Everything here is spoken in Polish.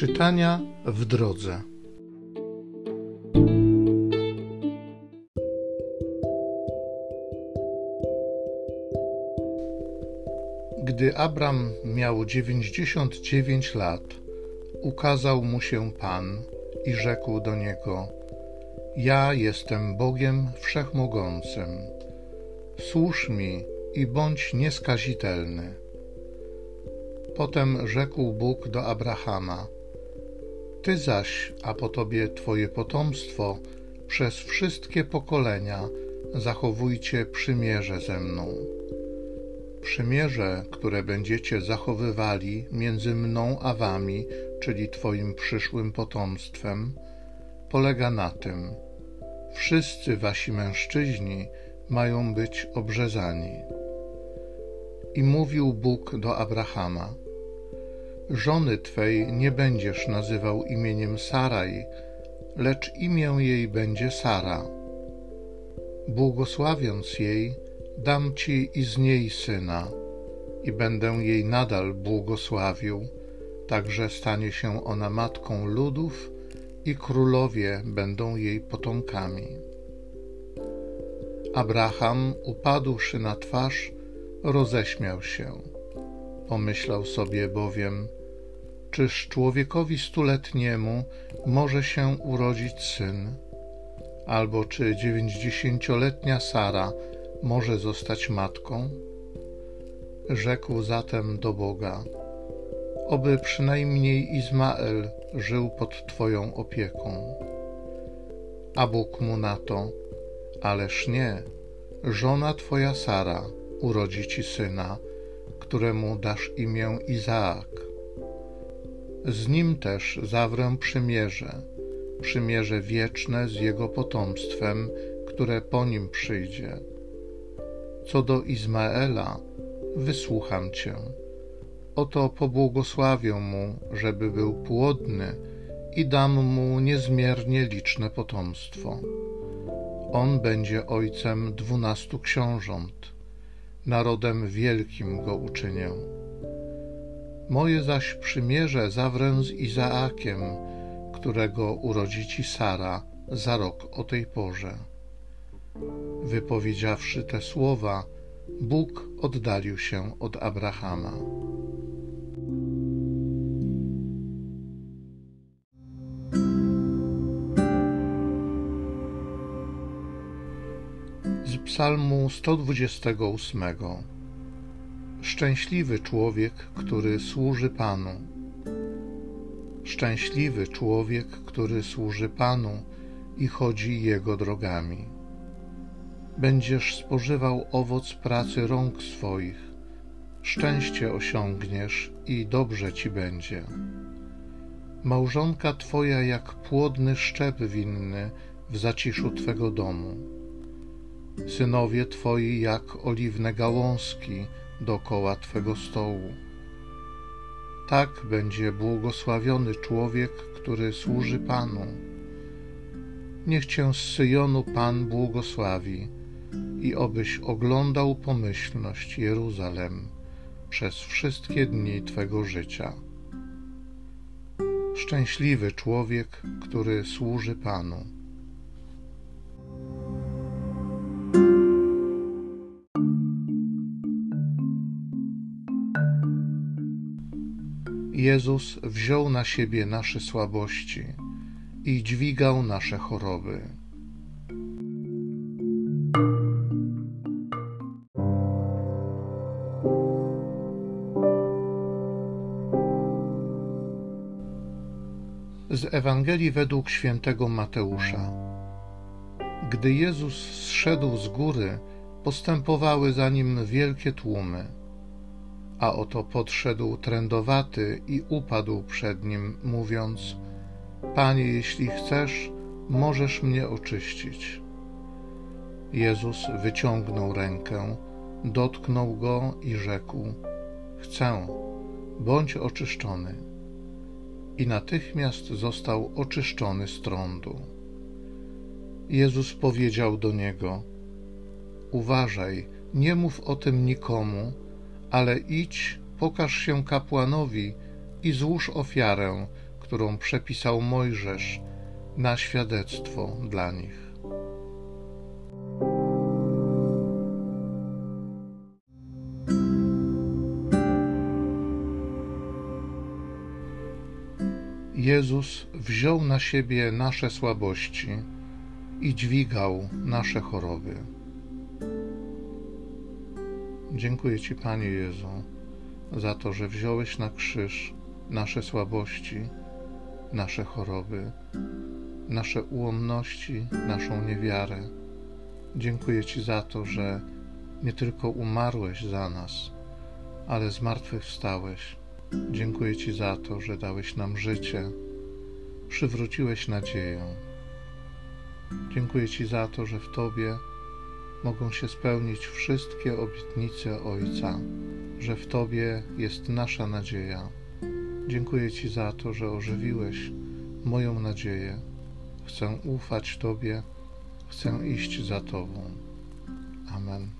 Czytania w drodze. Gdy Abram miał dziewięćdziesiąt dziewięć lat, ukazał mu się Pan i rzekł do niego: Ja jestem Bogiem Wszechmogącym. Służ mi i bądź nieskazitelny. Potem rzekł Bóg do Abrahama: Ty zaś, a po tobie twoje potomstwo, przez wszystkie pokolenia zachowujcie przymierze ze mną. Przymierze, które będziecie zachowywali między mną a wami, czyli twoim przyszłym potomstwem, polega na tym: wszyscy wasi mężczyźni mają być obrzezani. I mówił Bóg do Abrahama: Żony twej nie będziesz nazywał imieniem Saraj, lecz imię jej będzie Sara. Błogosławiąc jej, dam ci i z niej syna, i będę jej nadal błogosławił, także stanie się ona matką ludów, i królowie będą jej potomkami. Abraham, upadłszy na twarz, roześmiał się. Pomyślał sobie bowiem, czyż człowiekowi stuletniemu może się urodzić syn? Albo czy dziewięćdziesięcioletnia Sara może zostać matką? Rzekł zatem do Boga: Oby przynajmniej Izmael żył pod Twoją opieką. A Bóg mu na to: Ależ nie, żona Twoja Sara urodzi Ci syna, któremu dasz imię Izaak. Z nim też zawrę przymierze, przymierze wieczne z jego potomstwem, które po nim przyjdzie. Co do Izmaela, wysłucham cię. Oto pobłogosławię mu, żeby był płodny i dam mu niezmiernie liczne potomstwo. On będzie ojcem dwunastu książąt. Narodem wielkim go uczynię. Moje zaś przymierze zawrę z Izaakiem, którego urodzi ci Sara za rok o tej porze. Wypowiedziawszy te słowa, Bóg oddalił się od Abrahama. Z Psalmu 128 Szczęśliwy człowiek, który służy Panu. Szczęśliwy człowiek, który służy Panu i chodzi Jego drogami. Będziesz spożywał owoc pracy rąk swoich, szczęście osiągniesz i dobrze ci będzie. Małżonka Twoja jak płodny szczep winny w zaciszu Twego domu. Synowie Twoi jak oliwne gałązki, dokoła Twego stołu. Tak będzie błogosławiony człowiek, który służy Panu. Niech Cię z Syjonu Pan błogosławi i obyś oglądał pomyślność Jeruzalem przez wszystkie dni Twego życia. Szczęśliwy człowiek, który służy Panu. Jezus wziął na siebie nasze słabości i dźwigał nasze choroby. Z Ewangelii według świętego Mateusza. Gdy Jezus zszedł z góry, postępowały za nim wielkie tłumy a oto podszedł trędowaty i upadł przed nim, mówiąc: Panie, jeśli chcesz, możesz mnie oczyścić. Jezus wyciągnął rękę, dotknął go i rzekł: Chcę, bądź oczyszczony. I natychmiast został oczyszczony z trądu. Jezus powiedział do niego: Uważaj, nie mów o tym nikomu, ale idź, pokaż się kapłanowi i złóż ofiarę, którą przepisał Mojżesz na świadectwo dla nich. Jezus wziął na siebie nasze słabości i dźwigał nasze choroby. Dziękuję Ci, Panie Jezu, za to, że wziąłeś na krzyż nasze słabości, nasze choroby, nasze ułomności, naszą niewiarę. Dziękuję Ci za to, że nie tylko umarłeś za nas, ale zmartwychwstałeś. Dziękuję Ci za to, że dałeś nam życie, przywróciłeś nadzieję. Dziękuję Ci za to, że w Tobie mogą się spełnić wszystkie obietnice Ojca, że w Tobie jest nasza nadzieja. Dziękuję Ci za to, że ożywiłeś moją nadzieję. Chcę ufać Tobie, chcę iść za Tobą. Amen.